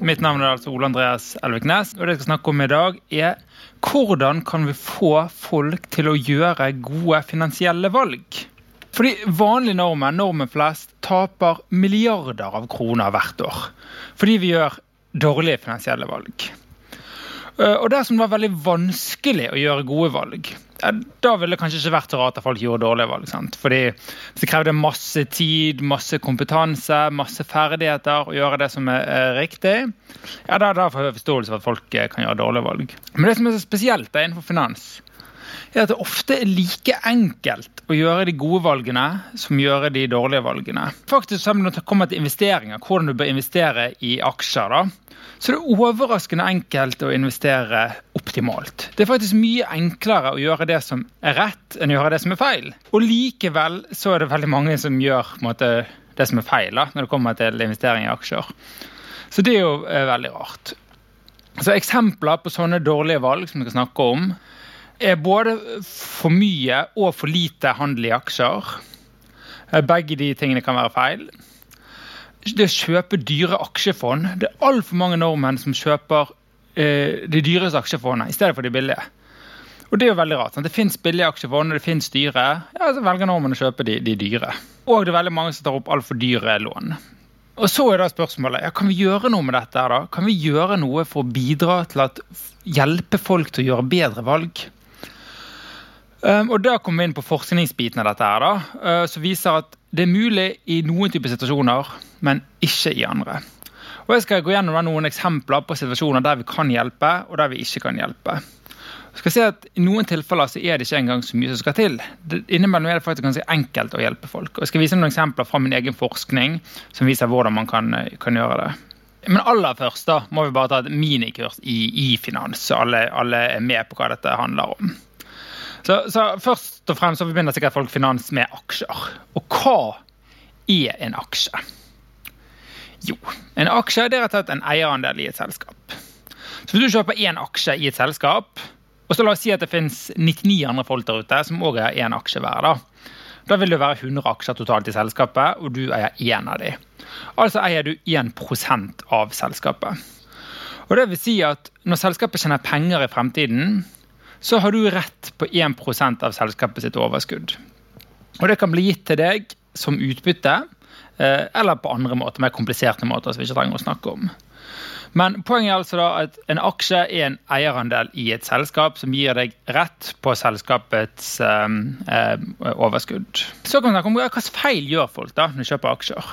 Mitt navn er altså Ole Andreas Elveknes, og det jeg skal snakke om i dag, er hvordan kan vi få folk til å gjøre gode finansielle valg? Fordi vanlige nordmenn, nordmenn flest, taper milliarder av kroner hvert år fordi vi gjør dårlige finansielle valg. Eh, og dersom det var veldig vanskelig å gjøre gode valg, da ville det kanskje ikke vært rart at folk gjorde dårlige valg. Sant? Fordi det krevde masse tid, masse kompetanse, masse ferdigheter å gjøre det som er riktig, ja, da, får jeg forståelse for at folk eh, kan gjøre dårlige valg. Men det som er så spesielt er innenfor finans, er at det ofte er like enkelt å gjøre de gode valgene som gjøre de dårlige valgene. Faktisk Når det kommer til investeringer, hvordan du bør investere i aksjer, da, så det er overraskende enkelt å investere optimalt. Det er faktisk mye enklere å gjøre det som er rett, enn å gjøre det som er feil. Og likevel så er det veldig mange som gjør måte, det som er feil da, når det kommer til investering i aksjer. Så det er jo eh, veldig rart. Så Eksempler på sånne dårlige valg som vi skal snakke om, er både for mye og for lite handel i aksjer. Eh, begge de tingene kan være feil. Det å kjøpe dyre aksjefond Det er altfor mange nordmenn som kjøper eh, de dyreste aksjefondene i stedet for de billige. Og Det er jo veldig rart. Sant? Det fins billige aksjefond, det fins dyre. Ja, Så velger nordmenn å kjøpe de, de, dyre. Og det er veldig mange som tar opp altfor dyre lån. Og så er da spørsmålet ja, kan vi gjøre noe med dette. da? Kan vi gjøre noe for å bidra til at hjelpe folk til å gjøre bedre valg? Um, og Da kommer vi inn på forskningsbiten av dette, her da, uh, som viser at det er mulig i noen typer situasjoner, men ikke i andre. Og Jeg skal gå gjennom noen eksempler på situasjoner der vi kan hjelpe, og der vi ikke kan hjelpe. Jeg skal si at I noen tilfeller så er det ikke engang så mye som skal til. Det innimellom er det faktisk ganske enkelt å hjelpe folk. Og Jeg skal vise noen eksempler fra min egen forskning som viser hvordan man kan, kan gjøre det. Men aller først da må vi bare ta et minikurs i, i finans, så alle, alle er med på hva dette handler om. Så, så, Først og fremst så forbinder sikkert folk finans med aksjer. Og hva er en aksje? Jo, en aksje er rett og slett en eierandel i et selskap. Så Hvis du kjøper én aksje i et selskap, og så la oss si at det finnes 99 andre folk der ute som òg har én aksje hver, da. Da vil det være 100 aksjer totalt i selskapet, og du eier én av dem. Altså eier du 1% av selskapet. Og det vil si at Når selskapet tjener penger i fremtiden, så har du rett på 1% av selskapet sitt overskudd. Og det kan bli gitt til deg som utbytte, eller på andre måter, mer kompliserte måter som vi ikke trenger å snakke om. Men poenget er altså da at en aksje er en eierandel i et selskap som gir deg rett på selskapets um, overskudd. Så kan man snakke om hva slags feil gjør folk da når de kjøper aksjer.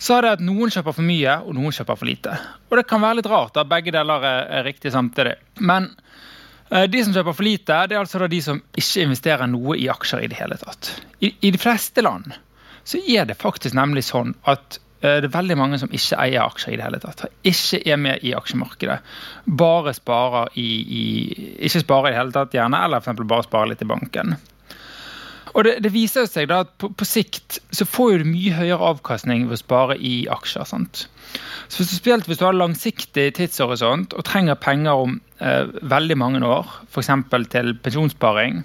Så er det at Noen kjøper for mye, og noen kjøper for lite. Og Det kan være litt rart. da Begge deler er, er riktig samtidig. Men Eh, de som kjøper for lite, det er altså da de som ikke investerer noe i aksjer i det hele tatt. I, i de fleste land så er det faktisk nemlig sånn at eh, det er veldig mange som ikke eier aksjer i det hele tatt. Ikke er med i aksjemarkedet. Bare sparer i, i Ikke sparer i det hele tatt, gjerne, eller f.eks. bare sparer litt i banken. Og det, det, viser seg da at på, på, sikt så får du mye høyere avkastning ved å spare i aksjer. sant? Så Spesielt hvis du har langsiktig tidshorisont og trenger penger om eh, veldig mange år, f.eks. til pensjonssparing,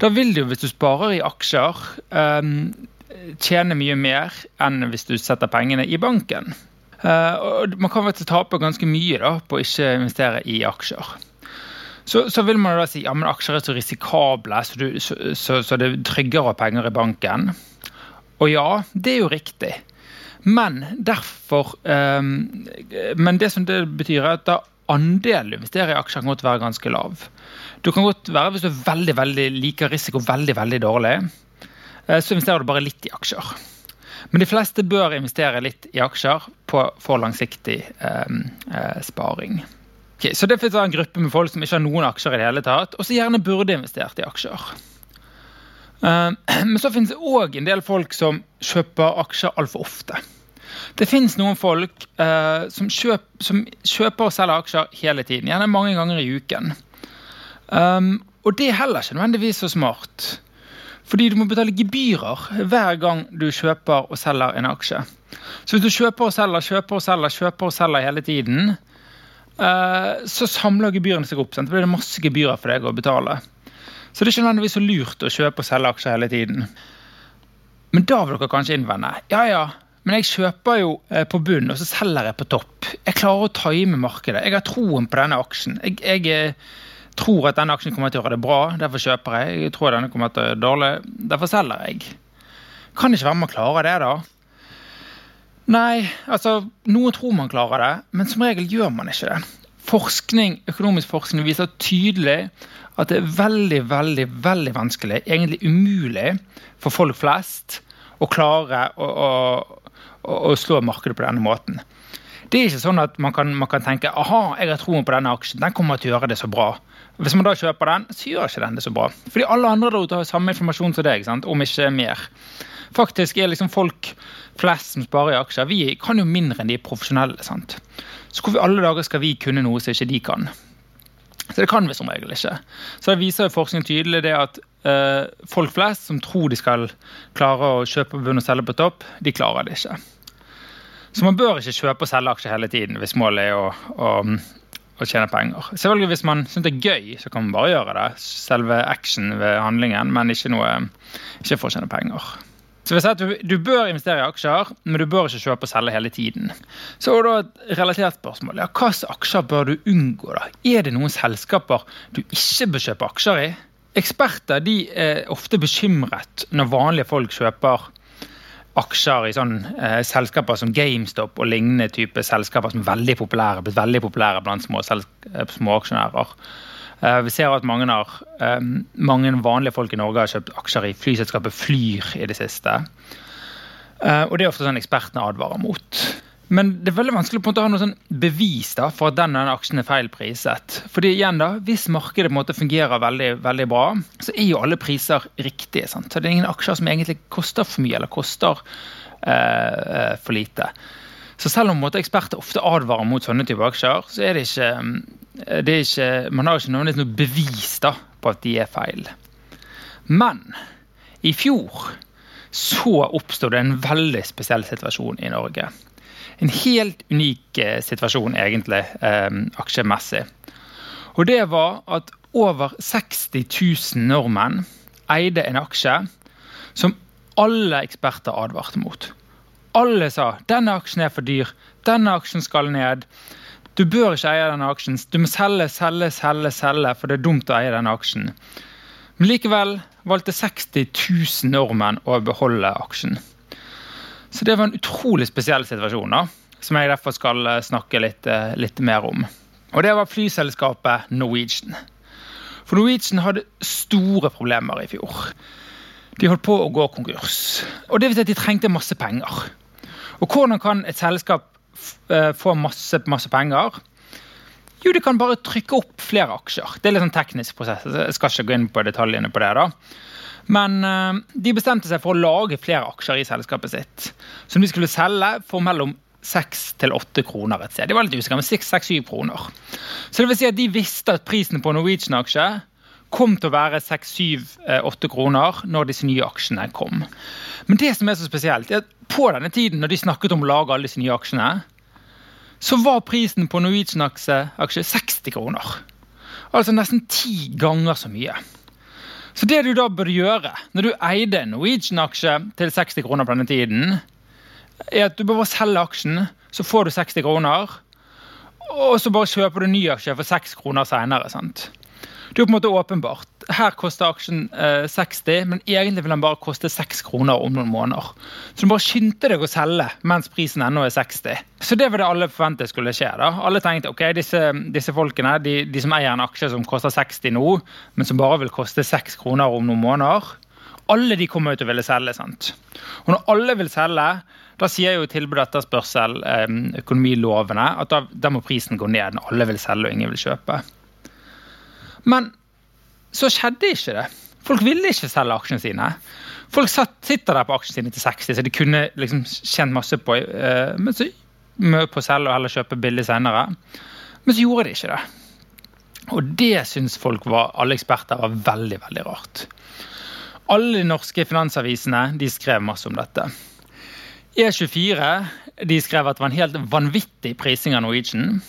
da vil du, hvis du sparer i aksjer, eh, tjene mye mer enn hvis du setter pengene i banken. Eh, Man kan faktisk tape ganske mye da, på å ikke investere i aksjer. Så, så, vil man da si ja, aksjer er så risikable, så, du, så, så, det er tryggere å ha penger i banken. Og ja, det er jo riktig. Men derfor um, Men det som det betyr, er at da andelen du investerer i aksjer, kan godt være ganske lav. Du kan godt være, Hvis du er veldig, veldig liker risiko veldig veldig dårlig, eh, så investerer du bare litt i aksjer. Men de fleste bør investere litt i aksjer på, for langsiktig um, uh, sparing. Okay, så Det finnes en gruppe med folk som ikke har noen aksjer i det hele tatt, og som gjerne burde investert i aksjer. Uh, men så finnes det òg en del folk som kjøper aksjer altfor ofte. Det finnes noen folk eh, som, kjøp, som, kjøper og selger aksjer hele tiden, gjerne mange ganger i uken. Um, og det er heller ikke nødvendigvis så smart. Fordi du må betale gebyrer hver gang du kjøper og selger en aksje. Så hvis du kjøper og selger, kjøper og selger, kjøper og selger hele tiden, uh, så samler gebyrene seg opp. Sant? Det blir masse gebyrer for deg å betale. Så det er ikke nødvendigvis så lurt å kjøpe og selge aksjer hele tiden. Men da vil dere kanskje innvende ja ja, men jeg kjøper jo eh, på bunn, og så selger jeg på topp. Jeg klarer å time markedet. Jeg har troen på denne aksjen. Jeg, jeg eh, tror at denne aksjen kommer til å gjøre det bra, derfor kjøper jeg. Jeg tror denne kommer til å gjøre det dårlig, derfor selger jeg. Kan ikke være med å klare det, da. Nei, altså Noen tror man klarer det, men som regel gjør man ikke det. Forskning, Økonomisk forskning viser tydelig at det er veldig, veldig, veldig vanskelig, egentlig umulig, for folk flest å klare å, å, å slå markedet på denne måten. Det er ikke sånn at man kan, man kan tenke aha, jeg har troen på denne aksjen, den kommer til å gjøre det så bra. Hvis man da kjøper den, så gjør ikke den det så bra. Fordi alle andre der ute har samme informasjon som deg, sant? om ikke mer. Faktisk er liksom folk flest som sparer i aksjer, vi kan jo mindre enn de profesjonelle. sant? Så hvorfor alle dager skal vi kunne noe som ikke de kan? Så det kan vi som regel ikke. Så det viser forskningen forskning tydelig det at uh, folk flest som tror de skal klare å kjøpe bunn og selge på topp, de klarer det ikke. Så man bør ikke kjøpe og selge aksjer hele tiden hvis målet er å, å, å tjene penger. Selvfølgelig Hvis man syns det er gøy, så kan man bare gjøre det. Selve action ved handlingen, men ikke, noe, ikke for å tjene penger. Så vi du, du, bør investere i aksjer, men du bør ikke kjøpe og selge hele tiden. Så er det et relatert spørsmål. Ja, Hvilke aksjer bør du unngå? da? Er det noen selskaper du ikke bør kjøpe aksjer i? Eksperter de er ofte bekymret når vanlige folk kjøper aksjer i sånn eh, selskaper som GameStop og lignende type selskaper som er veldig populære, blitt veldig populære blant små, eh, små aksjonærer. Eh, vi ser at mange, har, eh, mange, vanlige folk i Norge har kjøpt aksjer i flyselskapet Flyr i det siste. Eh, og det er ofte sånn ekspertene advarer mot. Men det er veldig vanskelig å ha noe sånn bevis da, for at denne aksjen er feil priset. Fordi igjen da, Hvis markedet på en måte fungerer veldig, veldig bra, så er jo alle priser riktige. Sant? Så Det er ingen aksjer som egentlig koster for mye eller koster eh, for lite. Så selv om måte, eksperter ofte advarer mot sånne typer aksjer, så er det ikke, eh, det er ikke man har ikke noe bevis da, på at de er feil. Men i fjor så oppstod det en veldig spesiell situasjon i Norge en helt unik eh, situasjon, egentlig, eh, aksjemessig. Og det var at over 60 000 nordmenn eide en aksje som alle eksperter advarte mot. Alle sa denne aksjen er for dyr, denne aksjen skal ned. Du bør ikke eie denne aksjen. Du må selge, selge, selge, selge, for det er dumt å eie denne aksjen. Men likevel valgte 60 000 nordmenn å beholde aksjen. Så det var en utrolig spesiell situasjon, da, som jeg derfor skal eh, snakke litt, eh, litt mer om. Og Det var flyselskapet Norwegian. For Norwegian hadde store problemer i fjor. De holdt på å gå konkurs. Og det vil si at De trengte masse penger. Og Hvordan kan et selskap eh, få masse, masse penger? Jo, de kan bare trykke opp flere aksjer. Det er litt sånn teknisk prosess. Jeg skal ikke gå inn på detaljene på det. da. Men uh, de bestemte seg for å lage flere aksjer i selskapet sitt. Som de skulle selge for mellom 6 til 8 kroner et sted. De var litt usikre, men 6-7 kroner. Så det vil si at de visste at prisen på Norwegian-aksje kom til å være 6-7-8 eh, kroner når disse nye aksjene kom. Men det som er så spesielt, er at på denne tiden når de snakket om å lage alle disse nye aksjene, så var prisen på Norwegian-aksje 60 kroner. Altså nesten ti ganger så mye. Så det du da burde gjøre når du eide en Norwegian-aksje til 60 kroner på denne tiden, er at du bør bare selge aksjen, så får du 60 kroner. Og så bare kjøper du ny aksje for 6 kroner seinere. Det er på en måte åpenbart. Her koster aksjen eh, 60, men egentlig vil den bare koste 6 kroner om noen måneder. Så du bare skyndte deg å selge mens prisen ennå er 60. Så det var det alle forventet skulle skje. da. Alle tenkte ok, disse, disse folkene, de, de, som eier en aksje som koster 60 nå, men som bare vil koste 6 kroner om noen måneder, alle de kommer jo til å ville selge. sant? Og når alle vil selge, da sier jo tilbud og etterspørsel, eh, økonomilovene, at da, da må prisen gå ned når alle vil selge og ingen vil kjøpe. Men så skjedde ikke det. Folk ville ikke selge aksjene sine. Folk satt, sitter der på aksjene sine til 60, så de kunne liksom tjent masse på, uh, men så, på å selge og heller kjøpe billig senere. Men så gjorde de ikke det. Og det syns folk var, alle eksperter var veldig, veldig rart. Alle de norske finansavisene de skrev masse om dette. E24 de skrev at det var en helt vanvittig prising av Norwegian.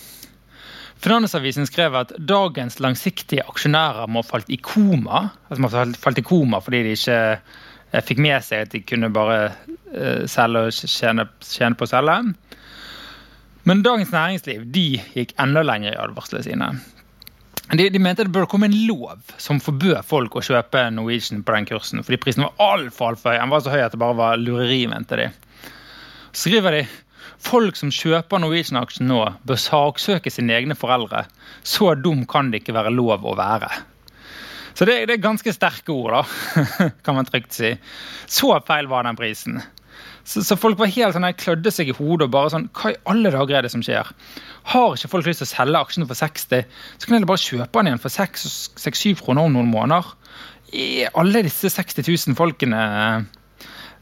Finansavisen skrev at dagens langsiktige aksjonærer må ha falt i koma. Altså må ha falt i koma fordi de ikke fikk med seg at de kunne bare selge og tjene, tjene på å selge. Men Dagens Næringsliv de gikk enda lenger i advarslene sine. De, de, mente det burde komme en lov som forbød folk å kjøpe Norwegian på den kursen. Fordi prisen var altfor alt høy. Den var så høy at det bare var lureri, mente de. Så skriver de folk som kjøper Norwegian-aksjen nå, bør saksøke sine egne foreldre. Så dum kan det ikke være lov å være. Så det, det er ganske sterke ord, da, kan man trygt si. Så feil var den prisen. Så, så, folk var helt sånn, klødde seg i hodet og bare sånn Hva i alle dager er det som skjer? Har ikke folk lyst til å selge aksjene for 60, så kan de bare kjøpe den igjen for 6-7 kroner om noen måneder. I alle disse 60 000 folkene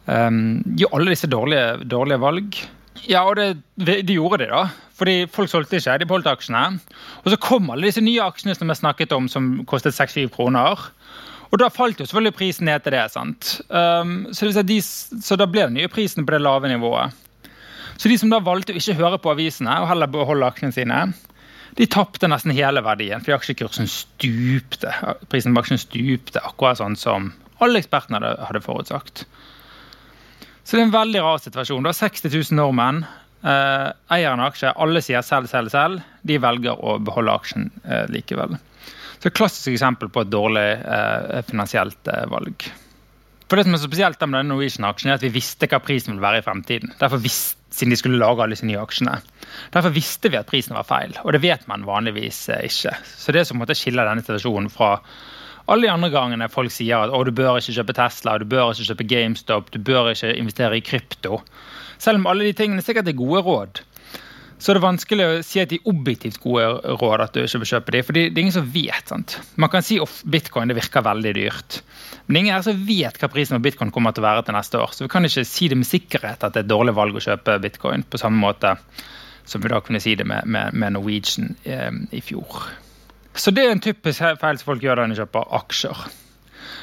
um, gjør alle disse dårlige, dårlige valg. Ja, og det, de gjorde det, da. Fordi folk solgte ikke, de beholdt aksjene. Og så kom alle disse nye aksjene som vi snakket om, som kostet 6-7 kroner. Og da falt jo selvfølgelig prisen ned til det. sant? Um, så, de, så, da ble den nye prisen på det lave nivået. Så de som da valgte å ikke høre på avisene og heller beholde aksjene sine, de tapte nesten hele verdien fordi aksjekursen stupte. Prisen på aksjen stupte, akkurat sånn som alle ekspertene hadde, hadde forutsagt. Så det er en veldig rar situasjon. Du har 60 000 nordmenn eh, eier en aksje. Alle sier selv, selv, selv. De velger å beholde aksjen eh, likevel. Så et klassisk eksempel på et dårlig eh, finansielt eh, valg. For Det som er spesielt med denne Norwegian-aksjen er at vi visste hva prisen ville være i fremtiden. Derfor visste, siden de skulle lage alle disse nye aksjene. Derfor visste vi at prisen var feil, og det vet man vanligvis eh, ikke. Så det som måtte skille denne situasjonen fra alle de andre gangene folk sier at du bør ikke kjøpe Tesla, du bør ikke kjøpe GameStop, du bør ikke investere i krypto. Selv om alle de tingene sikkert er gode råd, så er det vanskelig å si at de objektivt gode råd at du ikke bør kjøpe de, for det er ingen som vet. sant? Man kan si at bitcoin det virker veldig dyrt. Men er ingen her som vet hva prisen på bitcoin kommer til å være til neste år. Så vi kan ikke si det med sikkerhet at det er et dårlig valg å kjøpe bitcoin, på samme måte som vi da kunne si det med, med, med Norwegian eh, i fjor. Så det er en typisk feil som folk gjør når de kjøper aksjer.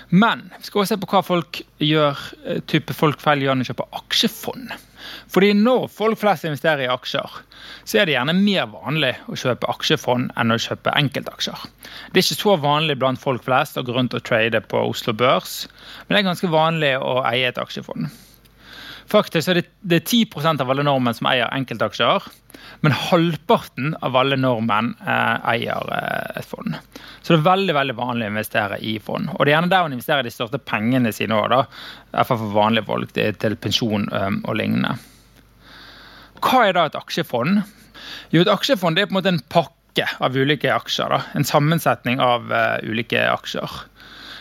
Men vi skal også se på hva folk gjør, eh, type folk feil gjør når de kjøper aksjefond. Fordi når folk flest investerer i aksjer, så er det gjerne mer vanlig å kjøpe aksjefond enn å kjøpe enkeltaksjer. Det er ikke så vanlig blant folk flest å gå rundt og trade på Oslo Børs, men det er ganske vanlig å eie et aksjefond. Faktisk er det, det er 10% av alle nordmenn som eier enkeltaksjer. Men halvparten av alle nordmenn eh, eier eh, et fond. Så det er veldig veldig vanlig å investere i fond. Og det er gjerne der man investerer de største pengene sine òg, for vanlige folk til pensjon um, og lignende. Hva er da et aksjefond? Jo, Et aksjefond er på en måte en pakke av ulike aksjer. Da. En sammensetning av uh, ulike aksjer.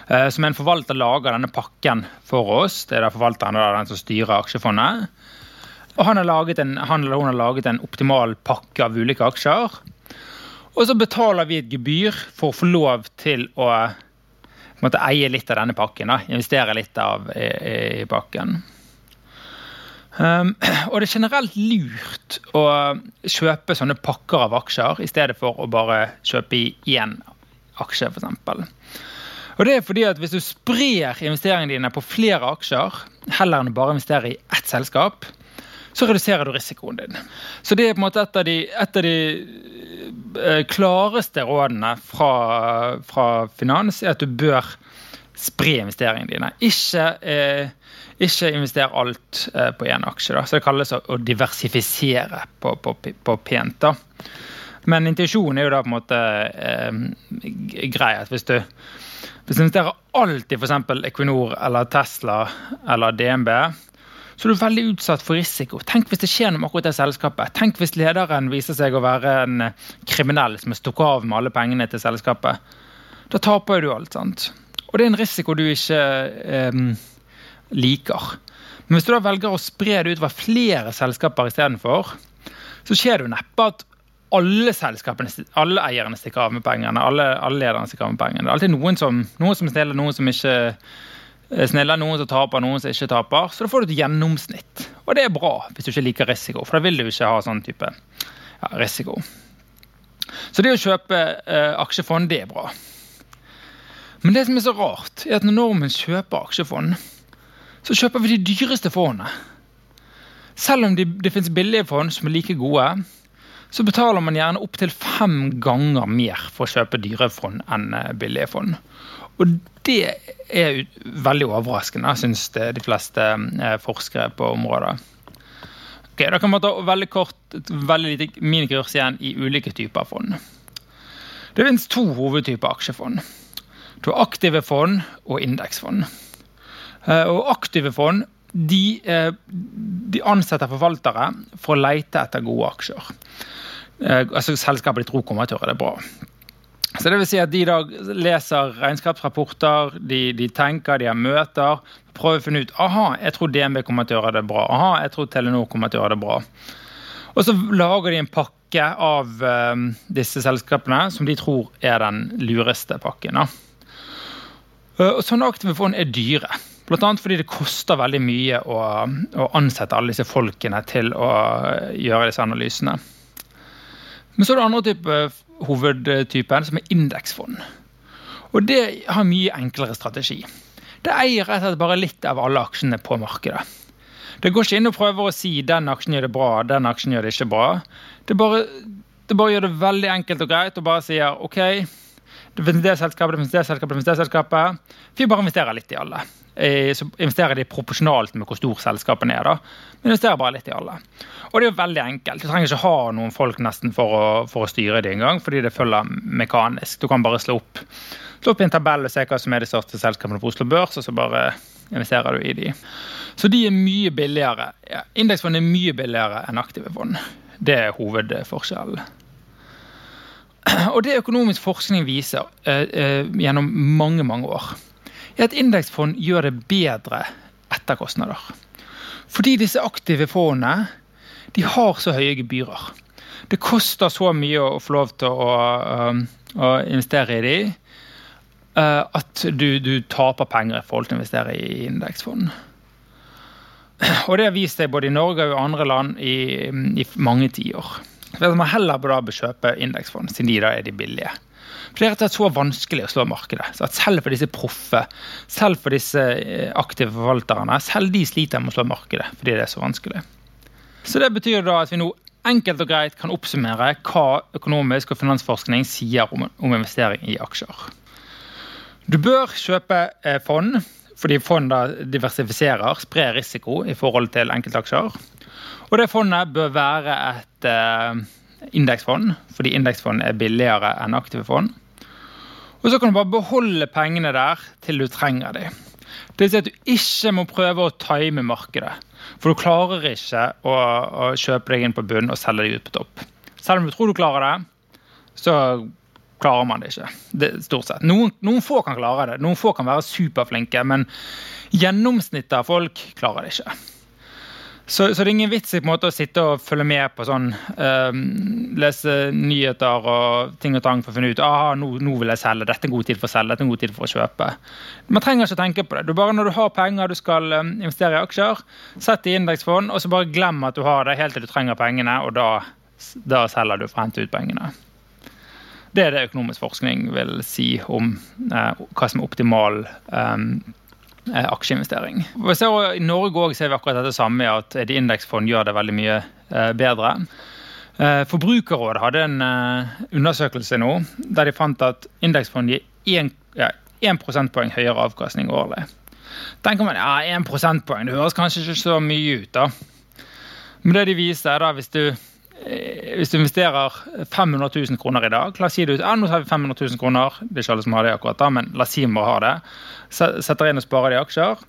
Uh, som en forvalter lager denne pakken for oss. Det er da forvalteren da, den som styrer aksjefondet. Og han, har en, han eller hun har laget en optimal pakke av ulike aksjer. Og så betaler vi et gebyr for å få lov til å måtte eie litt av denne pakken. Da. Investere litt av i, i pakken. Um, og det er generelt lurt å kjøpe sånne pakker av aksjer i stedet for å bare kjøpe i én aksje, f.eks. Og det er fordi at Hvis du sprer investeringene dine på flere aksjer, heller enn å bare investere i ett selskap, så reduserer du risikoen din. Så det er på en måte et av de, et av de eh, klareste rådene fra, fra, finans, er at du bør spre investeringene dine. Ikke, eh, ikke investere alt eh, på én aksje. Da. Så Det kalles å diversifisere på, på, på pent. da. Men intensjonen er jo da på en måte eh, grei. at hvis du, hvis du investerer alt i f.eks. Equinor eller Tesla eller DNB, så er du veldig utsatt for risiko. Tenk hvis det skjer noe med akkurat det selskapet. Tenk hvis lederen viser seg å være en kriminell som har stukket av med alle pengene til selskapet. Da taper du alt. sant? Og det er en risiko du ikke eh, liker. Men hvis du da velger å spre det utover flere selskaper istedenfor, så skjer det jo neppe at alle selskapene, alle eierne stikker av med pengene. Alle, alle lederne stikker av med pengene. Det er alltid noen som, noen som stjeler, noen som ikke Eh, snille, noen som taper, noen som ikke taper. Så da får du et gjennomsnitt. Og det er bra hvis du ikke liker risiko, for da vil du ikke ha sånn type ja, risiko. Så det å kjøpe eh, aksjefond, det er bra. Men det som er så rart, er at når nordmenn kjøper aksjefond, så kjøper vi de dyreste fondene. Selv om det de finnes billige fond som er like gode, så betaler man gjerne opptil fem ganger mer for å kjøpe dyre fond enn eh, billige fond. Og det er veldig overraskende, syns de fleste forskere på området. Ok, Da kan man ta veldig kort, veldig lite minikurs igjen i ulike typer fond. Det finnes to hovedtyper aksjefond. Har aktive fond og indeksfond. Eh, og aktive fond de, eh, de, ansetter forvaltere for å lete etter gode aksjer. Eh, altså Selskapet de tror kommer til å gjøre det bra. Så det vil si at De da leser regnskapsrapporter, de, de tenker, de har møter. Prøver å finne ut aha, jeg tror DNB kommer til å gjøre det bra. Aha, jeg tror Telenor kommer til å gjøre det bra. Og så lager de en pakke av uh, disse selskapene som de tror er den lureste pakken. Uh, og Sånne aktive fond er dyre. Bl.a. fordi det koster veldig mye å, å ansette alle disse folkene til å gjøre disse analysene. Men så er det andre type hovedtypen, som er indeksfond. Og det har mye enklere strategi. Det eier rett og slett bare litt av alle aksjene på markedet. Det går ikke inn og prøver å si den aksjen gjør det bra, den aksjen gjør det ikke bra. Det bare, det bare gjør det veldig enkelt og greit og bare sier OK, det finnes det selskapet, det finnes det selskapet, det finnes det selskapet. Vi bare investerer litt i alle. Så investerer de proporsjonalt med hvor stor selskapene er. da. Men investerer bare litt i alle. Og det er jo veldig enkelt. Du trenger ikke ha noen folk nesten for å, for å styre det engang, fordi det følger mekanisk. Du kan bare slå opp, slå opp i en tabell og se hva som er de største selskapene på Oslo Børs, og så bare investerer du i de. Så de er mye billigere. Ja, Indeksfond er mye billigere enn aktive fond. Det er hovedforskjellen. Og det økonomisk forskning viser eh, eh, gjennom mange, mange år, er at indeksfond gjør det bedre etter kostnader. Fordi disse aktive fondene de har så høye gebyrer. Det koster så mye å få lov til å, um, å investere i de, uh, at du, du, taper penger i forhold til å investere i indeksfond. Og det har vist seg både i Norge og i andre land i, i mange tiår. Man heller bør kjøpe indeksfond, siden de da er de billige. For Det er så vanskelig å slå markedet. Så at Selv for disse proffe, selv for disse eh, aktive forvalterne, selv de sliter med å slå markedet fordi det er så vanskelig. Så Det betyr da at vi nå enkelt og greit kan oppsummere hva økonomisk og finansforskning sier om, om investering i aksjer. Du bør kjøpe eh, fond, fordi fond diversifiserer, sprer risiko i forhold til enkeltaksjer. Og det fondet bør være et eh, indeksfond, fordi indeksfond er billigere enn aktive fond. Og så kan du bare beholde pengene der til du trenger dem. Det vil si at du ikke må prøve å time markedet. For du klarer ikke å, å kjøpe deg inn på bunn og selge deg ut på topp. Selv om du tror du klarer det, så klarer man det ikke. Det, stort sett. Noen, noen, få kan klare det. Noen få kan være superflinke, men gjennomsnittet av folk klarer det ikke. Så, så, det er ingen vits i på en måte å sitte og følge med på sånn um, Lese nyheter og ting og tang for å finne ut aha, nå, nå vil jeg selge, dette er en god tid for å selge, dette er en god tid for å kjøpe. Man trenger ikke å tenke på det. Du bare Når du har penger du skal um, investere i aksjer, sett i indeksfond, og så bare glem at du har det helt til du trenger pengene, og da, da selger du for å hente ut pengene. Det er det økonomisk forskning vil si om uh, hva som er optimal um, Eh, aksjeinvestering. I Norge også ser vi akkurat dette samme, at et indeksfond gjør det veldig mye eh, bedre. Eh, Forbrukerrådet hadde en undersøkelse nå der de fant at indeksfond gir 1, ja, 1 prosentpoeng høyere avkastning årlig. Tenker man ja, 1 prosentpoeng, det høres kanskje ikke så mye ut. da. Men det de viser, er da, hvis du Eh, hvis du investerer 500 000 kroner i dag La oss si du, ja, nå har vi 500 000 kroner, det er ikke alle som har det akkurat da, men la oss si vi har det. Setter inn og sparer det i aksjer.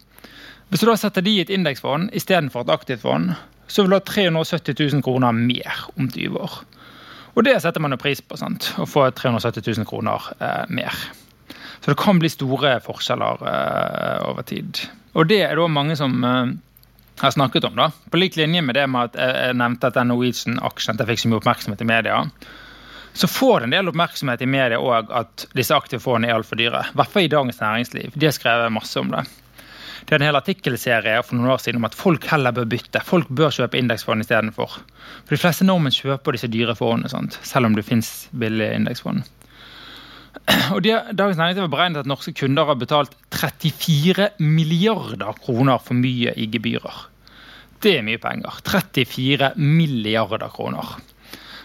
Hvis du da setter de i et indeksfond istedenfor et aktivt fond, så vil du ha 370 000 kroner mer om 20 år. Og det setter man jo pris på, sant? å få 370 000 kroner eh, mer. Så det kan bli store forskjeller eh, over tid. Og det er da mange som eh, har snakket om. da. På lik linje med det med at jeg nevnte at den Norwegian-aksjen fikk så mye oppmerksomhet i media. Så får det en del oppmerksomhet i media òg at disse aktive fondene er altfor dyre. I hvert fall i Dagens Næringsliv. De har skrevet masse om det. Det er en hel artikkelserie for noen år siden om at folk heller bør bytte. Folk bør kjøpe indeksfond istedenfor. For de fleste nordmenn kjøper disse dyre fondene, selv om det fins billige indeksfond. Og de, Dagens Næringsliv har beregnet at norske kunder har betalt 34 milliarder kroner for mye i gebyrer. Det er mye penger. 34 milliarder kroner.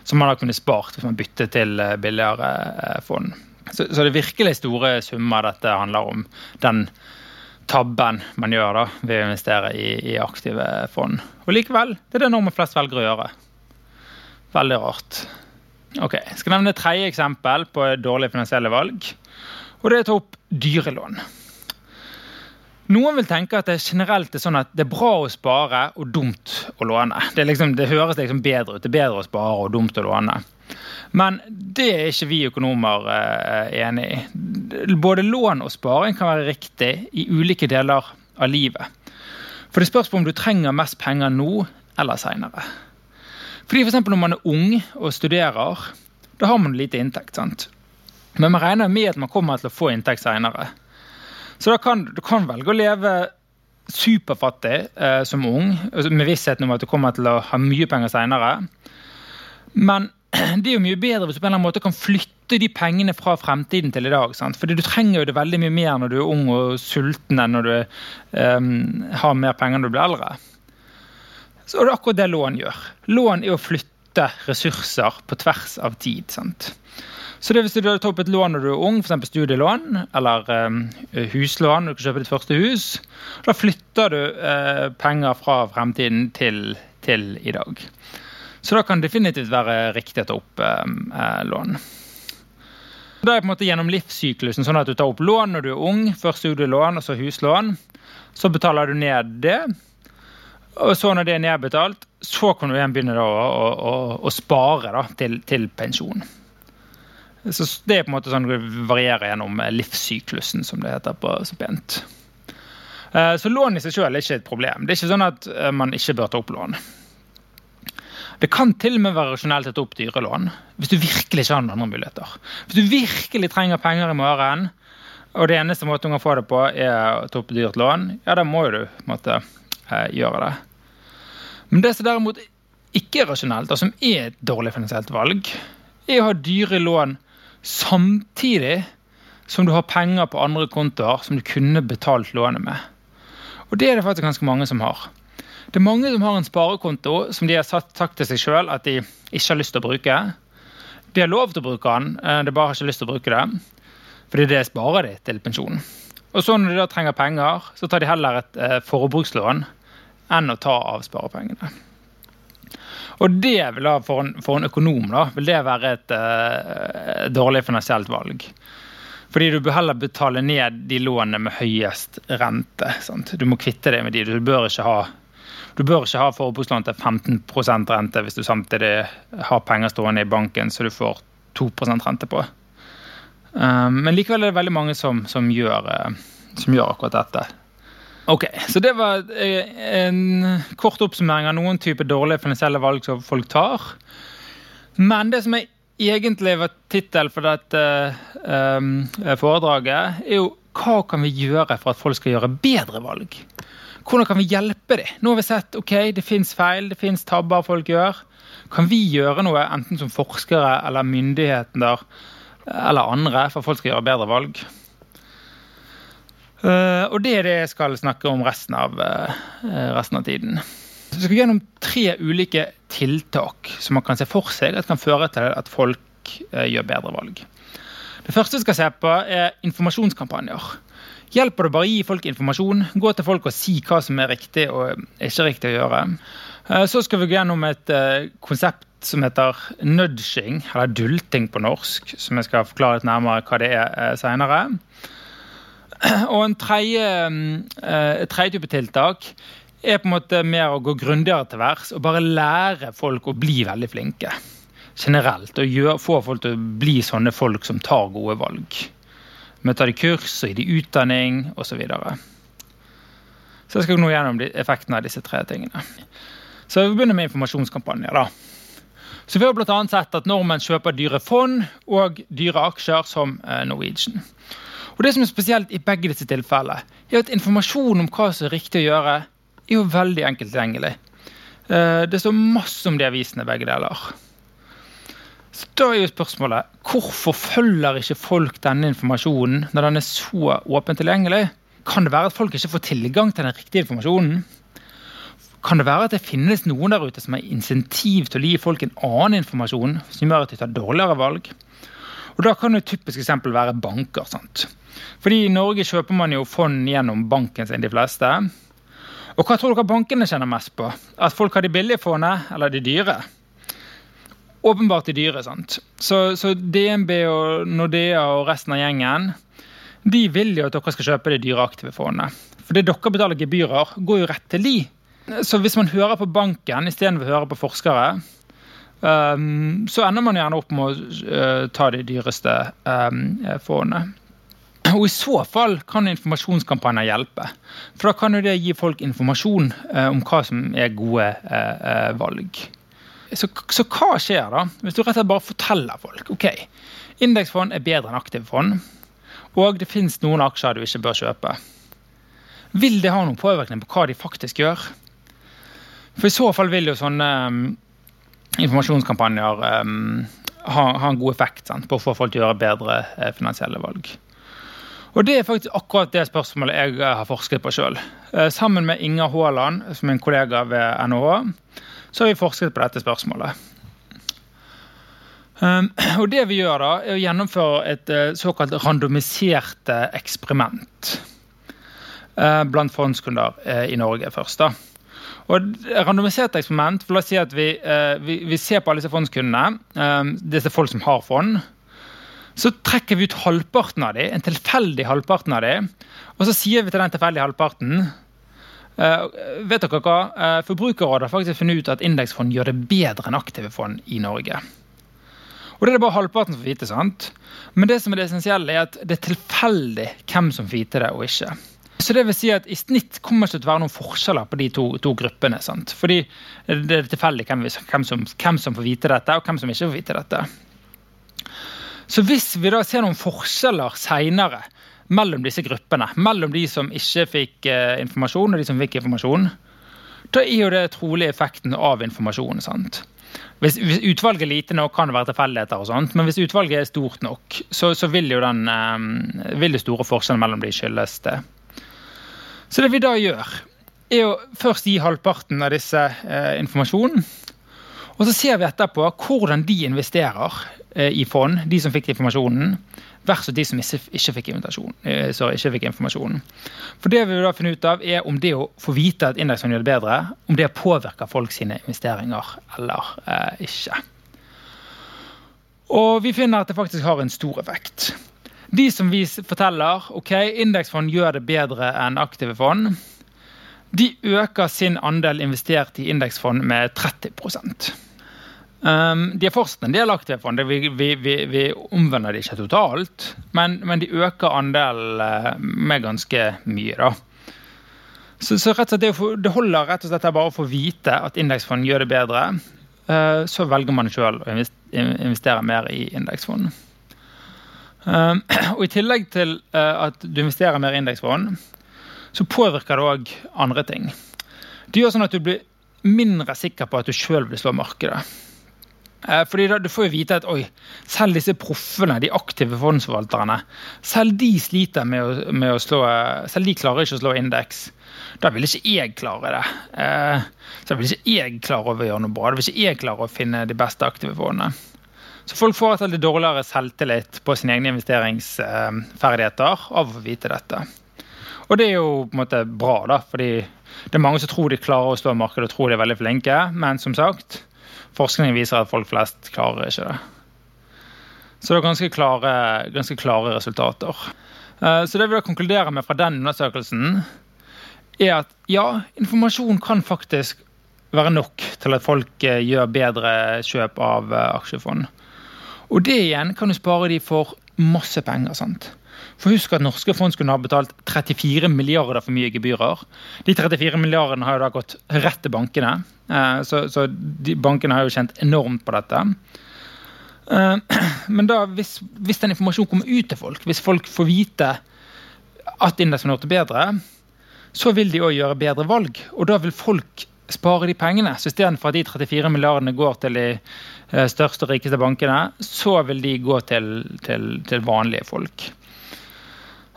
Som man har kunnet spart hvis man bytter til eh, billigere eh, fond. Så, så det virkelig store summer dette handler om. Den tabben man gjør da, ved å investere i, i aktive fond. Og likevel, det er det nordmenn flest velger å gjøre. Veldig rart. Ok, Jeg skal nevne tre eksempel på dårlige finansielle valg. Og det er å ta opp dyrelån. Noen vil tenke at det generelt er sånn at det er bra å spare og dumt å låne. Det, liksom, det høres liksom bedre ut. Det er bedre å spare og dumt å låne. Men det er ikke vi økonomer eh, enig i. Både lån og sparing kan være riktig i ulike deler av livet. For det spørs på om du trenger mest penger nå eller seinere. Fordi for når man er ung og studerer, da har man lite inntekt. sant? Men man regner med at man kommer til å få inntekt seinere. Så da kan du kan velge å leve superfattig eh, som ung, med vissheten om at du kommer til å ha mye penger seinere. Men det er jo mye bedre hvis du på en eller annen måte kan flytte de pengene fra fremtiden til i dag. Sant? Fordi du trenger jo det veldig mye mer når du er ung og sulten enn når du eh, har mer penger når du blir eldre. Så det er akkurat det lån gjør. Lån er å flytte ressurser på tvers av tid. sant? Så det Hvis du tar opp et lån når du er ung, f.eks. studielån eller eh, huslån, du kan kjøpe ditt første hus, da flytter du eh, penger fra fremtiden til, til i dag. Så da kan det definitivt være riktig å ta opp eh, lån. Det er på en måte gjennom livssyklusen sånn at du tar opp lån når du er ung. Først studielån og så huslån. Så betaler du ned det. Og så når det er nedbetalt, så kan du igjen begynne å, å, å, spare da, til, til, pensjon. Så Det er på en måte sånn det varierer gjennom livssyklusen, som det heter på så pent. Eh, så lån i seg selv er ikke et problem. Det er ikke sånn at eh, man ikke bør ta opp lån. Det kan til og med være rasjonelt å ta opp dyrelån hvis du virkelig ikke har noen andre muligheter. Hvis du virkelig trenger penger i morgen, og det eneste måten du kan få det på, er å ta opp dyrt lån, ja, da må du måtte, eh, gjøre det. Men det som derimot ikke er rasjonelt, og som er et dårlig finansielt valg, er å ha dyre lån samtidig som du har penger på andre kontoer som du kunne betalt lånet med. Og det er det faktisk ganske mange som har. Det er mange som har en sparekonto som de har sagt til seg sjøl at de ikke har lyst til å bruke. De har lov til å bruke den, eh, de bare har ikke lyst til å bruke det. Fordi det sparer de til pensjon. Og så når de da trenger penger, så tar de heller et eh, forbrukslån enn å ta av sparepengene. Og det vil da, for en, for en økonom da, vil det være et uh, dårlig finansielt valg. Fordi du bør heller betale ned de lånene med høyest rente. Sant? Du må kvitte deg med de. Du bør ikke ha du ha forbrukslån til 15% rente hvis du samtidig har penger stående i banken så du får 2% rente på. Um, men likevel er det veldig mange som, som, gjør, uh, som gjør akkurat dette. Ok, Så det var uh, en kort oppsummering av noen typer dårlige finansielle valg som folk tar. Men det som er egentlig var tittel for dette um, foredraget, er jo hva kan vi gjøre for at folk skal gjøre bedre valg? Hvordan kan vi hjelpe dem? Nå har vi sett ok, det fins feil, det fins tabber folk gjør. Kan vi gjøre noe, enten som forskere eller myndigheter eller andre, for at folk skal gjøre bedre valg? Uh, og det er det jeg skal snakke om resten av, uh, resten av tiden. Så vi skal gjennom tre ulike tiltak som man kan se for seg at kan føre til at folk uh, gjør bedre valg. Det første vi skal se på, er informasjonskampanjer. Hjelper det bare å gi folk informasjon? Gå til folk og si hva som er riktig og ikke riktig å gjøre. Eh, så skal vi gå gjennom et eh, konsept som heter nudging, eller dulting på norsk. Som jeg skal forklare litt nærmere hva det er eh, seinere. Og en tredje, type tiltak er på en måte mer å gå grundigere til værs og bare lære folk å bli veldig flinke. Generelt. Og få folk til å bli sånne folk som tar gode valg Møter de kurs og gir de utdanning osv. Så, videre. så jeg skal nå gjennom effekten av disse tre tingene. Så Vi begynner med informasjonskampanjer. da. Så Vi har bl.a. sett at nordmenn kjøper dyre fond og dyre aksjer som eh, Norwegian. Og Det som er spesielt i begge disse tilfellene, er at informasjon om hva som er riktig å gjøre, er jo veldig enkelt tilgjengelig. Eh, det står masse om de avisene begge deler. Så da er jo spørsmålet hvorfor følger ikke folk denne informasjonen når den er så åpent tilgjengelig? Kan det være at folk ikke får tilgang til den riktige informasjonen? Kan det være at det finnes noen der ute som har insentiv til å gi folk en annen informasjon som gjør at de tar dårligere valg? Og Da kan jo et typisk eksempel være banker. sant? Fordi I Norge kjøper man jo fond gjennom banken sin, de fleste. Og hva tror dere bankene kjenner mest på? At folk har de billige fondene eller de dyre? Åpenbart de dyre. sant? Så, så DNB og Nordea og resten av gjengen de vil jo at dere skal kjøpe de dyre aktive fondene. For det dere betaler gebyrer, går jo rett til de. Så hvis man hører på banken istedenfor å høre på forskere, um, så ender man gjerne opp med å uh, ta de dyreste um, fondene. Og I så fall kan informasjonskampanjer hjelpe. For da kan jo det gi folk informasjon uh, om hva som er gode uh, valg. Så, så, hva skjer da, hvis du rett og slett bare forteller folk ok, indeksfond er bedre enn aktive fond, og det fins noen aksjer du ikke bør kjøpe? Vil det ha noen påvirkning på hva de faktisk gjør? For i så fall vil jo sånne um, informasjonskampanjer um, ha, ha, en god effekt sant, på å få folk til å gjøre bedre uh, finansielle valg. Og Det er faktisk akkurat det spørsmålet jeg uh, har forsket på sjøl. Uh, sammen med Inger Haaland, som er en kollega ved NHH, så har vi forsket på dette spørsmålet. Um, og Det vi gjør da, er å gjennomføre et uh, såkalt randomisert eksperiment blant fondskunder i Norge først. da. Og Randomisert eksperiment la oss si at vi, eh, vi, vi, ser på alle disse fondskundene, eh, disse folk som har fond. Så trekker vi ut halvparten av dem, en tilfeldig halvparten av dem, og så sier vi til den tilfeldige halvparten uh, vet dere hva? Uh, Forbrukerrådet har faktisk funnet ut at indeksfond gjør det bedre enn aktive fond i Norge. Og Det er det bare halvparten som får vite. sant? Men det som er det essensielle er at det er tilfeldig hvem som får vite det og ikke. Så det vil si at I snitt kommer det ikke til å være noen forskjeller på de to, to gruppene. Sant? Fordi det er tilfeldig hvem, hvem, som, hvem som får vite dette, og hvem som ikke får vite dette. Så hvis vi da ser noen forskjeller seinere mellom disse gruppene, mellom de som ikke fikk eh, informasjon, og de som fikk informasjon, da er jo det trolig effekten av informasjon. sant? Hvis, hvis, utvalget er lite nok, kan det være tilfeldigheter, og sånt, men hvis utvalget er stort nok, så, så vil jo den, eh, vil det store forskjellen mellom de skyldes det. Så det vi da gjør, er å først gi halvparten av disse eh, informasjonen. Og så ser vi etterpå hvordan de investerer i fond, de som fikk informasjonen, versus de som ikke, fikk, eh, sorry, ikke fikk informasjonen. For det vi vil da finne ut av, er om det å få vite at indeksfond gjør det bedre, om det påvirker folk sine investeringer eller eh, ikke. Og vi finner at det faktisk har en stor effekt. De som vi forteller ok, indeksfond gjør det bedre enn aktive fond, de øker sin andel investert i indeksfond med 30 um, De har fortsatt en del aktive fond, vi, vi, vi, vi omvender det ikke totalt. Men, men, de øker andelen eh, med ganske mye. da. Så, så det, det, holder rett og slett bare å få vite at indeksfond gjør det bedre. Uh, så velger man sjøl å investere mer i indeksfond. Um, og I tillegg til uh, at du investerer mer i indeksfond, så påvirker det òg andre ting. Det gjør sånn at du blir mindre sikker på at du sjøl vil slå markedet. Uh, fordi da, Du får jo vite at oi, selv disse proffene, de aktive fondsforvalterne, selv de sliter med å, med å, slå Selv de klarer ikke å slå indeks. Da vil ikke jeg klare det. Uh, så vil ikke jeg klare å gjøre noe bra. Da vil ikke jeg klare å finne de beste aktive fondene. Så folk får et litt dårligere selvtillit på sine egne investeringsferdigheter av å vite dette. Og det er jo på en måte bra, da, fordi det er mange som tror de klarer å slå markedet og tror de er veldig flinke, men som sagt, forskningen viser at folk flest klarer ikke det. Så det er ganske klare, ganske klare resultater. Eh, så det vi da konkluderer med fra den undersøkelsen, er at ja, informasjon kan faktisk være nok til at folk eh, gjør bedre kjøp av eh, aksjefond. Og det igjen kan du spare de for masse penger. sant? For Husk at norske fond skulle ha betalt 34 milliarder for mye gebyrer. De 34 milliardene har jo da gått rett til bankene, eh, så, bankene har jo kjent enormt på dette. Eh, men da, hvis, hvis den informasjonen kommer ut til folk, hvis folk får vite at indeksen har gjort det bedre, så vil de òg gjøre bedre valg. Og da vil folk spare de pengene. Så istedenfor at de 34 milliardene går til de eh, største og rikeste bankene, så vil de gå til, til, til vanlige folk.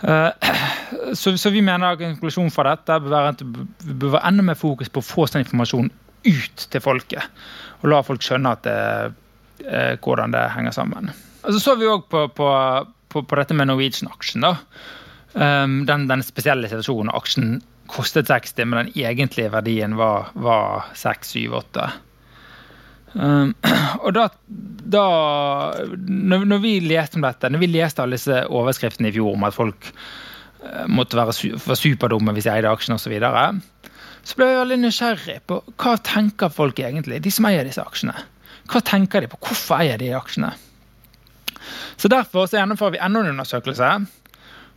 Eh, så, så, vi mener at konklusjonen fra dette bør være at det bør være enda mer fokus på å få sånn informasjon ut til folket. Og la folk skjønne det, eh, hvordan det henger sammen. Så så vi òg på, på, på, på, dette med Norwegian-aksjen. Um, den, den, spesielle situasjonen aksjen kostet 60, men den egentlige verdien var, var 6, 7, 8. Um, og da, da når, når, vi leste om dette, når vi leste alle disse overskriftene i fjor om at folk uh, måtte være, være superdumme hvis de eide aksjene osv., så, videre, så ble jeg veldig nysgjerrig på hva tenker folk egentlig, de som eier disse aksjene. Hva tenker de på? Hvorfor eier de aksjene? Så Derfor så gjennomfører vi enda en undersøkelse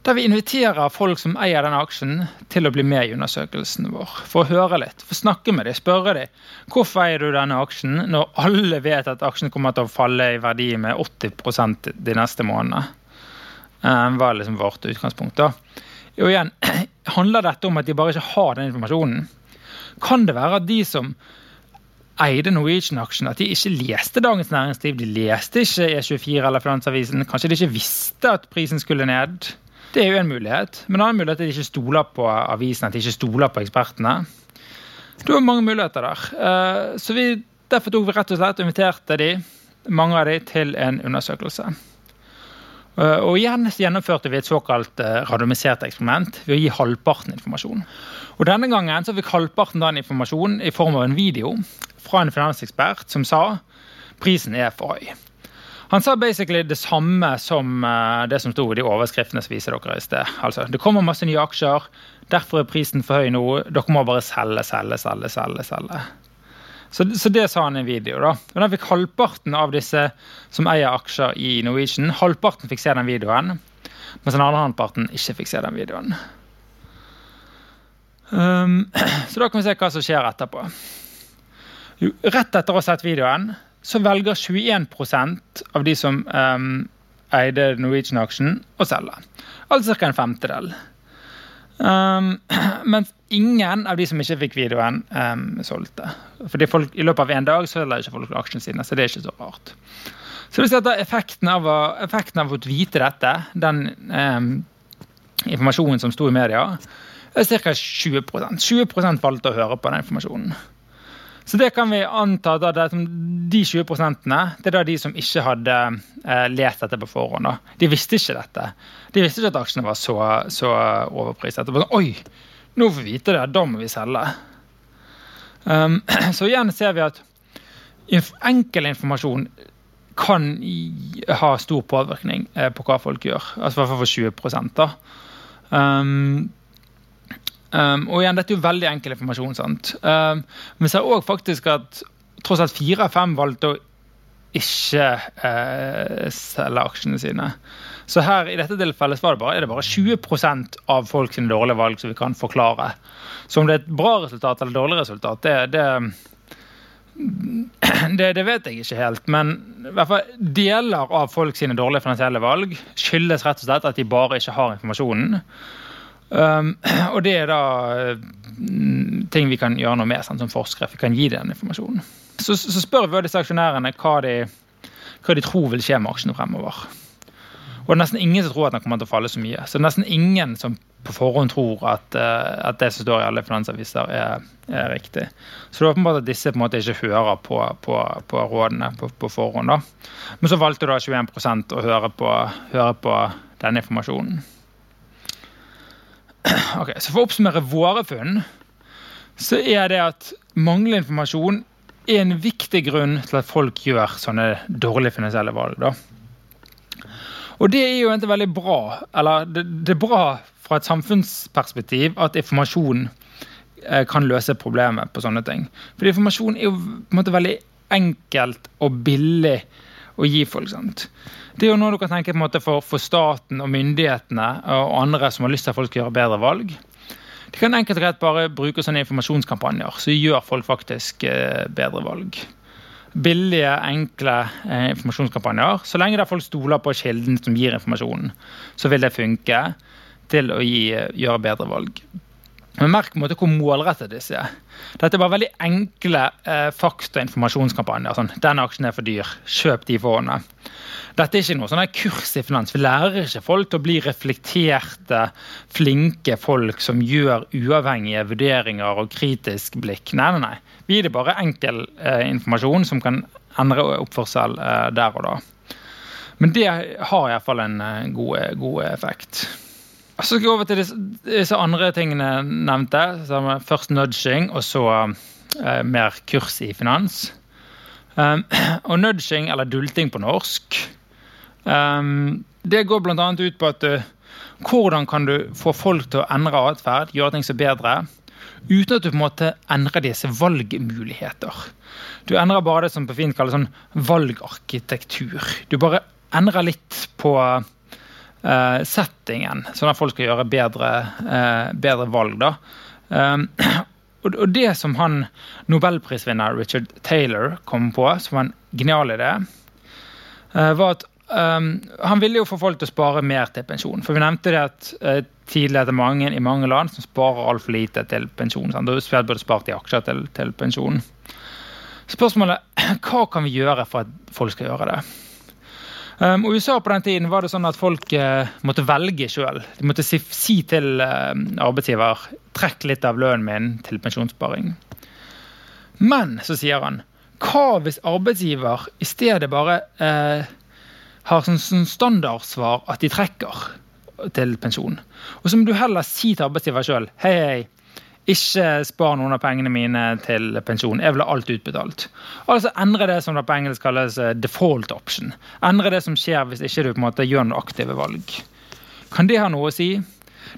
der vi inviterer folk som eier denne aksjen, til å bli med i undersøkelsen vår. For å høre litt, for å snakke med dem, spørre dem hvorfor eier du denne aksjen når alle vet at aksjen kommer til å falle i verdi med 80% de neste månedene. Det er var liksom vårt utgangspunkt. da. Og igjen, Handler dette om at de bare ikke har den informasjonen? Kan det være at de som eide Norwegian-aksjen, at de ikke leste Dagens Næringsliv, de leste ikke E24 eller Finansavisen, kanskje de ikke visste at prisen skulle ned? Det er jo en mulighet. Men en annen mulighet er at de ikke stoler på avisen, at de ikke stoler på ekspertene. Det var mange muligheter der. Eh, så vi, Derfor tok vi rett og slett og inviterte de, mange av de til en undersøkelse. Eh, og igjen gjennomførte vi et såkalt eh, randomisert eksperiment ved å gi halvparten informasjon. Og Denne gangen så fikk halvparten den informasjonen i form av en video fra en finansekspert som sa prisen er for høy. Han sa basically det samme som eh, det som sto i de overskriftene som viser dere i sted. Altså, Det kommer masse nye aksjer, derfor er prisen for høy nå. Dere må bare selge, selge, selge. selge, selge. Så, så, det sa han i en video. da. Og Den fikk halvparten av disse som eier aksjer i Norwegian, halvparten fikk se den videoen, mens den andre halvparten ikke fikk se den videoen. Um, så da kan vi se hva som skjer etterpå. Jo, rett etter å ha sett videoen så velger 21% av de som um, eide Norwegian-aksjen, å selge. Altså ca. en femtedel. Um, mens ingen av de som ikke fikk videoen, um, solgte. Fordi folk, I løpet av én dag selger ikke folk aksjene sine, så det er ikke så rart. Så det at effekten av, å, effekten av å vite dette, den um, informasjonen som sto i media, er ca. 20% 20% valgte å høre på den informasjonen. Så det kan vi anta da, det, de 20 det er da de som ikke hadde eh, lest dette på forhånd. Da. De visste ikke dette. De visste ikke at aksjene var så, så overpriset. Bare, Oi, nå får vi vite det, da må vi selge. Um, så igjen ser vi at enkel informasjon kan ha stor påvirkning eh, på hva folk gjør. Altså i hvert fall for 20 da. Um, Um, og igjen, Dette er jo veldig enkel informasjon. sant? Um, vi ser òg faktisk at tross alt fire av fem valgte å ikke uh, selge aksjene sine. Så her i dette tilfellet var det bare, er det bare 20% av folk sine dårlige valg som vi kan forklare. Så om det er et bra resultat eller et dårlig resultat, det, det, det, det, vet jeg ikke helt. Men i hvert fall deler av folk sine dårlige finansielle valg skyldes rett og slett at de bare ikke har informasjonen. Um, og det er da mm, ting vi kan gjøre noe med sant, som forskere. Vi kan gi den informasjonen. Så, så spør vi disse aksjonærene hva de, hva de tror vil skje med aksjene fremover. Og det er nesten ingen som tror at den kommer til å falle så mye. Så det er nesten ingen som på forhånd tror at, uh, at det som står i alle finansaviser, er, er, riktig. Så det er åpenbart at disse på en måte ikke hører på, på, på rådene på, på, forhånd. da. Men så valgte da 21% å høre på, høre på denne informasjonen. Ok, så For å oppsummere våre funn, så er det at manglende informasjon er en viktig grunn til at folk gjør sånne dårlige finansielle valg. da. Og det er jo egentlig veldig bra. Eller det, det er bra fra et samfunnsperspektiv at informasjon eh, kan løse problemet på sånne ting. For informasjon er jo på en måte veldig enkelt og billig å gi folk. sant? Det er jo noe du kan tenke på en måte for, for staten og myndighetene og andre som har lyst til at folk skal gjøre bedre valg. De kan enkelt og greit bare bruke sånne informasjonskampanjer som gjør folk faktisk eh, bedre valg. Billige, enkle eh, informasjonskampanjer. Så lenge det er folk stoler på kilden som gir informasjonen, så vil det funke til å gi, gjøre bedre valg. Men merk på en måte hvor målrettet disse er. Dette er bare veldig enkle eh, fakta- og informasjonskampanjer. Sånn, 'Denne aksjen er for dyr. Kjøp de forhåndene'. Dette er ikke noe sånn kurs i finans. Vi lærer ikke folk til å bli reflekterte, flinke folk som gjør uavhengige vurderinger og kritisk blikk. Nei, nei, nei. Vi gir dem bare enkel eh, informasjon som kan endre oppførsel eh, der og da. Men det har iallfall en god, god effekt. Så skal vi over til disse, disse andre tingene jeg nevnte. Først nudging, og så eh, mer kurs i finans. Um, og nudging, eller dulting på norsk, um, det går bl.a. ut på at du, hvordan kan du få folk til å endre atferd, gjøre ting så bedre, uten at du på en måte endrer deres valgmuligheter. Du endrer bare det som på fint kalles sånn valgarkitektur. Du bare endrer litt på uh, settingen, sånn at folk skal gjøre bedre, uh, bedre valg. da. Um, og, og, det som han nobelprisvinner Richard Taylor kom på, som var en genial idé, uh, var at um, han ville jo få folk til å spare mer til pensjon. For vi nevnte det at uh, tidligere er mange i mange land som sparer altfor lite til pensjon. Sant? Og burde spart i aksjer til, til pensjon. Spørsmålet hva kan vi gjøre for at folk skal gjøre det? Um, og USA på den tiden var det sånn at folk uh, måtte velge sjøl. De måtte si, si til uh, arbeidsgiver trekk litt av lønnen min til pensjonssparing. Men så sier han hva hvis arbeidsgiver i stedet bare uh, har sånn, sånn standardsvar at de trekker til pensjon? Og så må du heller si til arbeidsgiver sjøl hei, hei, ikke spar noen av pengene mine til pensjon. Jeg vil ha alt utbetalt. Altså endre det som det på engelsk kalles eh, default option. Endre det som skjer hvis ikke du på en måte gjør noen aktive valg. Kan det ha noe å si?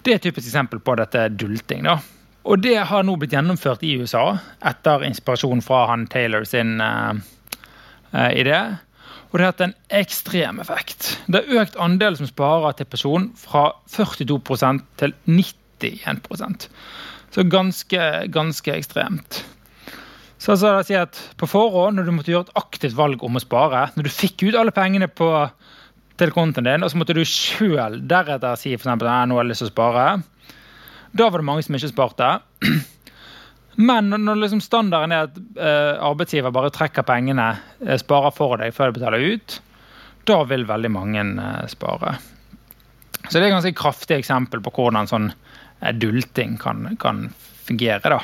Det er et typisk eksempel på dette dulting. da. Og det har nå blitt gjennomført i USA etter inspirasjon fra han Taylor sin uh, uh, idé. Og det har hatt en ekstrem effekt. Det har økt andelen som sparer til person fra 42% til 91 så ganske, ganske ekstremt. Så altså, jeg sier at På forhånd, når du måtte gjøre et aktivt valg om å spare, når du fikk ut alle pengene på, til kontoen din, og så måtte du sjøl deretter si for eksempel, nå har jeg lyst til å spare, da var det mange som ikke sparte. Men når liksom standarden er at uh, arbeidsgiver bare trekker pengene, uh, sparer for deg før de betaler ut, da vil veldig mange uh, spare. Så det er et ganske kraftig eksempel på hvordan sånn dulting kan, kan fungere. da.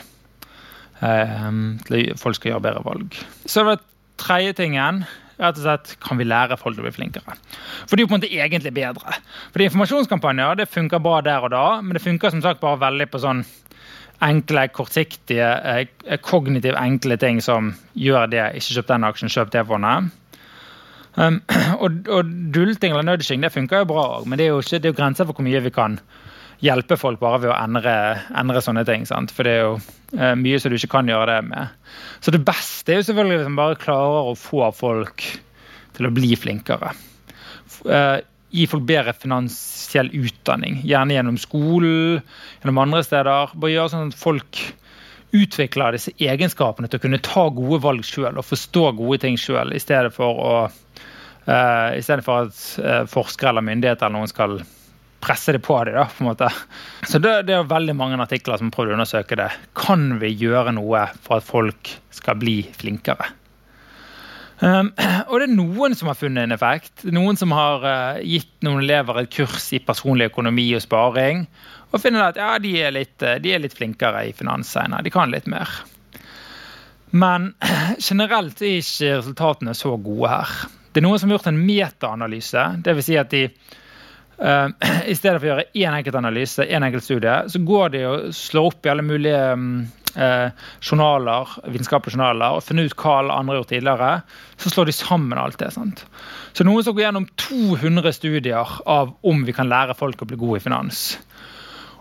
Um, folk skal gjøre bedre valg. Så det tredje tingen rett og slett kan vi lære folk å bli flinkere. For det er på en måte egentlig bedre. Fordi Informasjonskampanjer det funker bra der og da, men det funker som sagt bare veldig på sånn enkle, kortsiktige, eh, kognitivt enkle ting som gjør det. Ikke kjøp den aksjen, kjøp det fondet. Um, og, og, dulting eller nudging det funker jo bra men det er jo, ikke, det er jo grenser for hvor mye vi kan hjelpe folk bare ved å endre, endre sånne ting. Sant? For det er jo eh, mye som du ikke kan gjøre det med. Så det beste er jo selvfølgelig hvis man bare klarer å få folk til å bli flinkere. Eh, gi folk bedre finansiell utdanning, gjerne gjennom skolen, gjennom andre steder. Bare gjøre sånn at folk utvikler disse egenskapene til å kunne ta gode valg sjøl og forstå gode ting sjøl, i stedet for å Uh, I at uh, forskere eller myndigheter eller noen skal presse det på dem. Da, på en måte. Så det, det, er veldig mange artikler som prøver å undersøke det. Kan vi gjøre noe for at folk skal bli flinkere? Um, og det er noen som har funnet en effekt. Noen som har uh, gitt noen elever et kurs i personlig økonomi og sparing. Og finner at ja, de er litt, uh, de er litt flinkere i finans senere. De kan litt mer. Men generelt er ikke resultatene så gode her. Det er noen som har gjort en metaanalyse. Dvs. Si at de Uh, I stedet for å gjøre én enkelt analyse, én enkelt studie, så går de og slår opp i alle mulige uh, journaler, vitenskapelige journaler og finner ut hva alle andre har gjort tidligere. Så slår de sammen alt det. sant? Så noen som går gjennom 200 studier av om vi kan lære folk å bli gode i finans.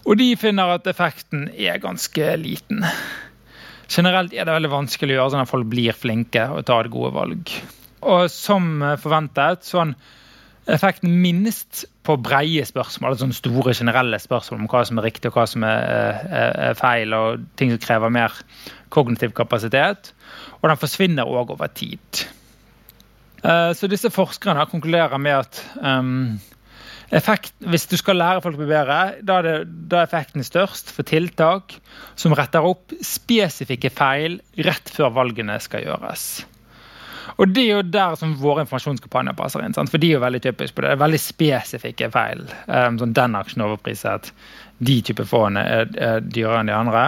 Og de finner at effekten er ganske liten. Generelt er det veldig vanskelig å gjøre sånn at folk blir flinke og tar gode valg. Og som forventet, sånn effekten minst på breie spørsmål, altså sånne store, generelle spørsmål om hva som er riktig og hva som er, er, er feil, og ting som krever mer kognitiv kapasitet. Og den forsvinner òg over tid. Uh, så disse forskerne konkluderer med at um, effekt, hvis du skal lære folk å bli bedre, da er, det, da er effekten størst for tiltak som retter opp spesifikke feil rett før valgene skal gjøres. Og det er jo der som våre informasjonskampanjer passer inn. Sant? For de er jo veldig typisk på det. Det er veldig spesifikke feil. Um, sånn Den aksjen overpriset. De type fondene er, er dyrere enn de andre.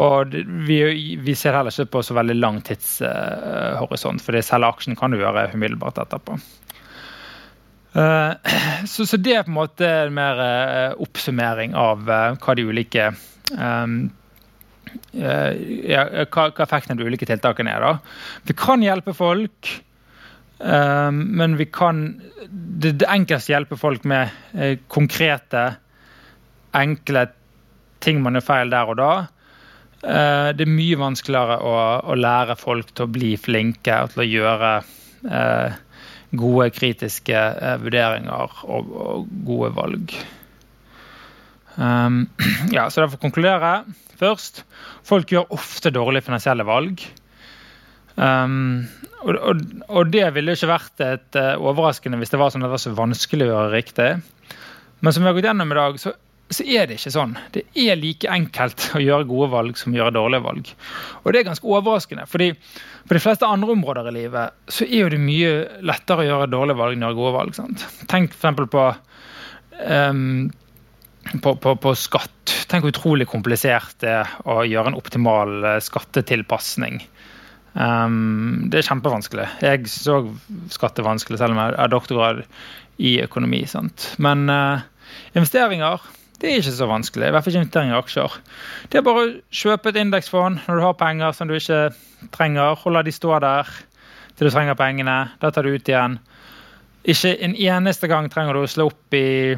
Og vi, vi, ser heller ikke på så veldig lang tidshorisont, uh, for selve aksjen kan du gjøre umiddelbart etterpå. Så, så, det er på en måte en mer oppsummering av hva de ulike um, ja, hva, hva effekten de ulike tiltakene er. da. Vi kan hjelpe folk, um, men vi kan det, det enkleste hjelpe folk med eh, konkrete, enkle ting man gjør feil der og da. Uh, det er mye vanskeligere å, å, lære folk til å bli flinke og til å gjøre uh, gode kritiske eh, vurderinger og, og, gode valg. Um, ja, så Derfor konkludere først. Folk gjør ofte dårlige finansielle valg. Um, og, og, og, det ville ikke vært et uh, overraskende hvis det var sånn at det var så vanskelig å gjøre riktig. Men som vi har gått gjennom i dag, så, så, er det ikke sånn. Det er like enkelt å gjøre gode valg som å gjøre dårlige valg. Og det er ganske overraskende. fordi på de fleste andre områder i livet så er det mye lettere å gjøre dårlige valg enn å gjøre gode valg. Sant? Tenk f.eks. på um, på, på, på, skatt. Tenk hvor utrolig komplisert det å gjøre en optimal eh, skattetilpasning. Um, det er kjempevanskelig. Jeg så skatt er vanskelig, selv om jeg har doktorgrad i økonomi. Sant? Men uh, investeringer det er ikke så vanskelig. I hvert fall ikke investeringer i aksjer. Det er bare å kjøpe et indeksfond når du har penger som du ikke trenger. Holde de stå der til du trenger pengene. Da tar du ut igjen. Ikke en eneste gang trenger du å slå opp i,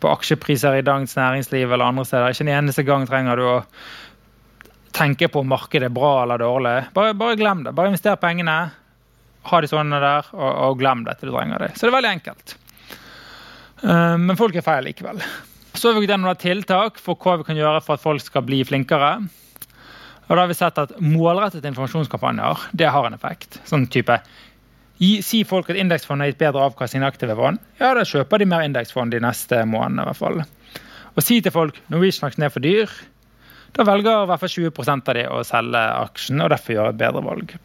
på aksjepriser i Dagens Næringsliv eller andre steder. Ikke en eneste gang trenger du å tenke på om markedet er bra eller dårlig. Bare, bare glem det. Bare invester pengene, ha de sånne der, og, og glem det til du trenger det. Så det er veldig enkelt. Uh, men folk er feil likevel. Så har vi gjennom tiltak for hva vi kan gjøre for at folk skal bli flinkere. Og da har vi sett at Målrettede informasjonskampanjer det har en effekt. Sånn type Gi, Si folk at indeksfond har gitt bedre avkastning enn aktive fond. Ja, da kjøper de mer indeksfond de neste månedene. i hvert fall. Og si til folk Norwegian aksjen er for dyr. Da velger i hvert fall 20% av de å selge aksjen og derfor gjøre et bedre valg.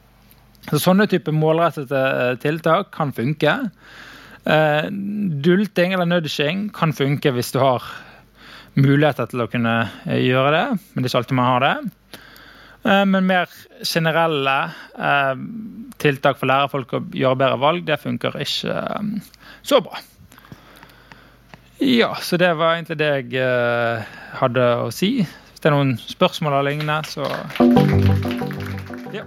Så Sånne type målrettede eh, tiltak kan funke. Uh, dulting eller nudging kan funke hvis du har muligheter til å kunne uh, gjøre det, men det er ikke alltid man har det. Uh, men mer generelle tiltak for å lære folk å gjøre bedre valg, det funker ikke så bra. Ja, så det var egentlig det jeg hadde å si. Hvis det er noen spørsmål eller lignende, så Ja.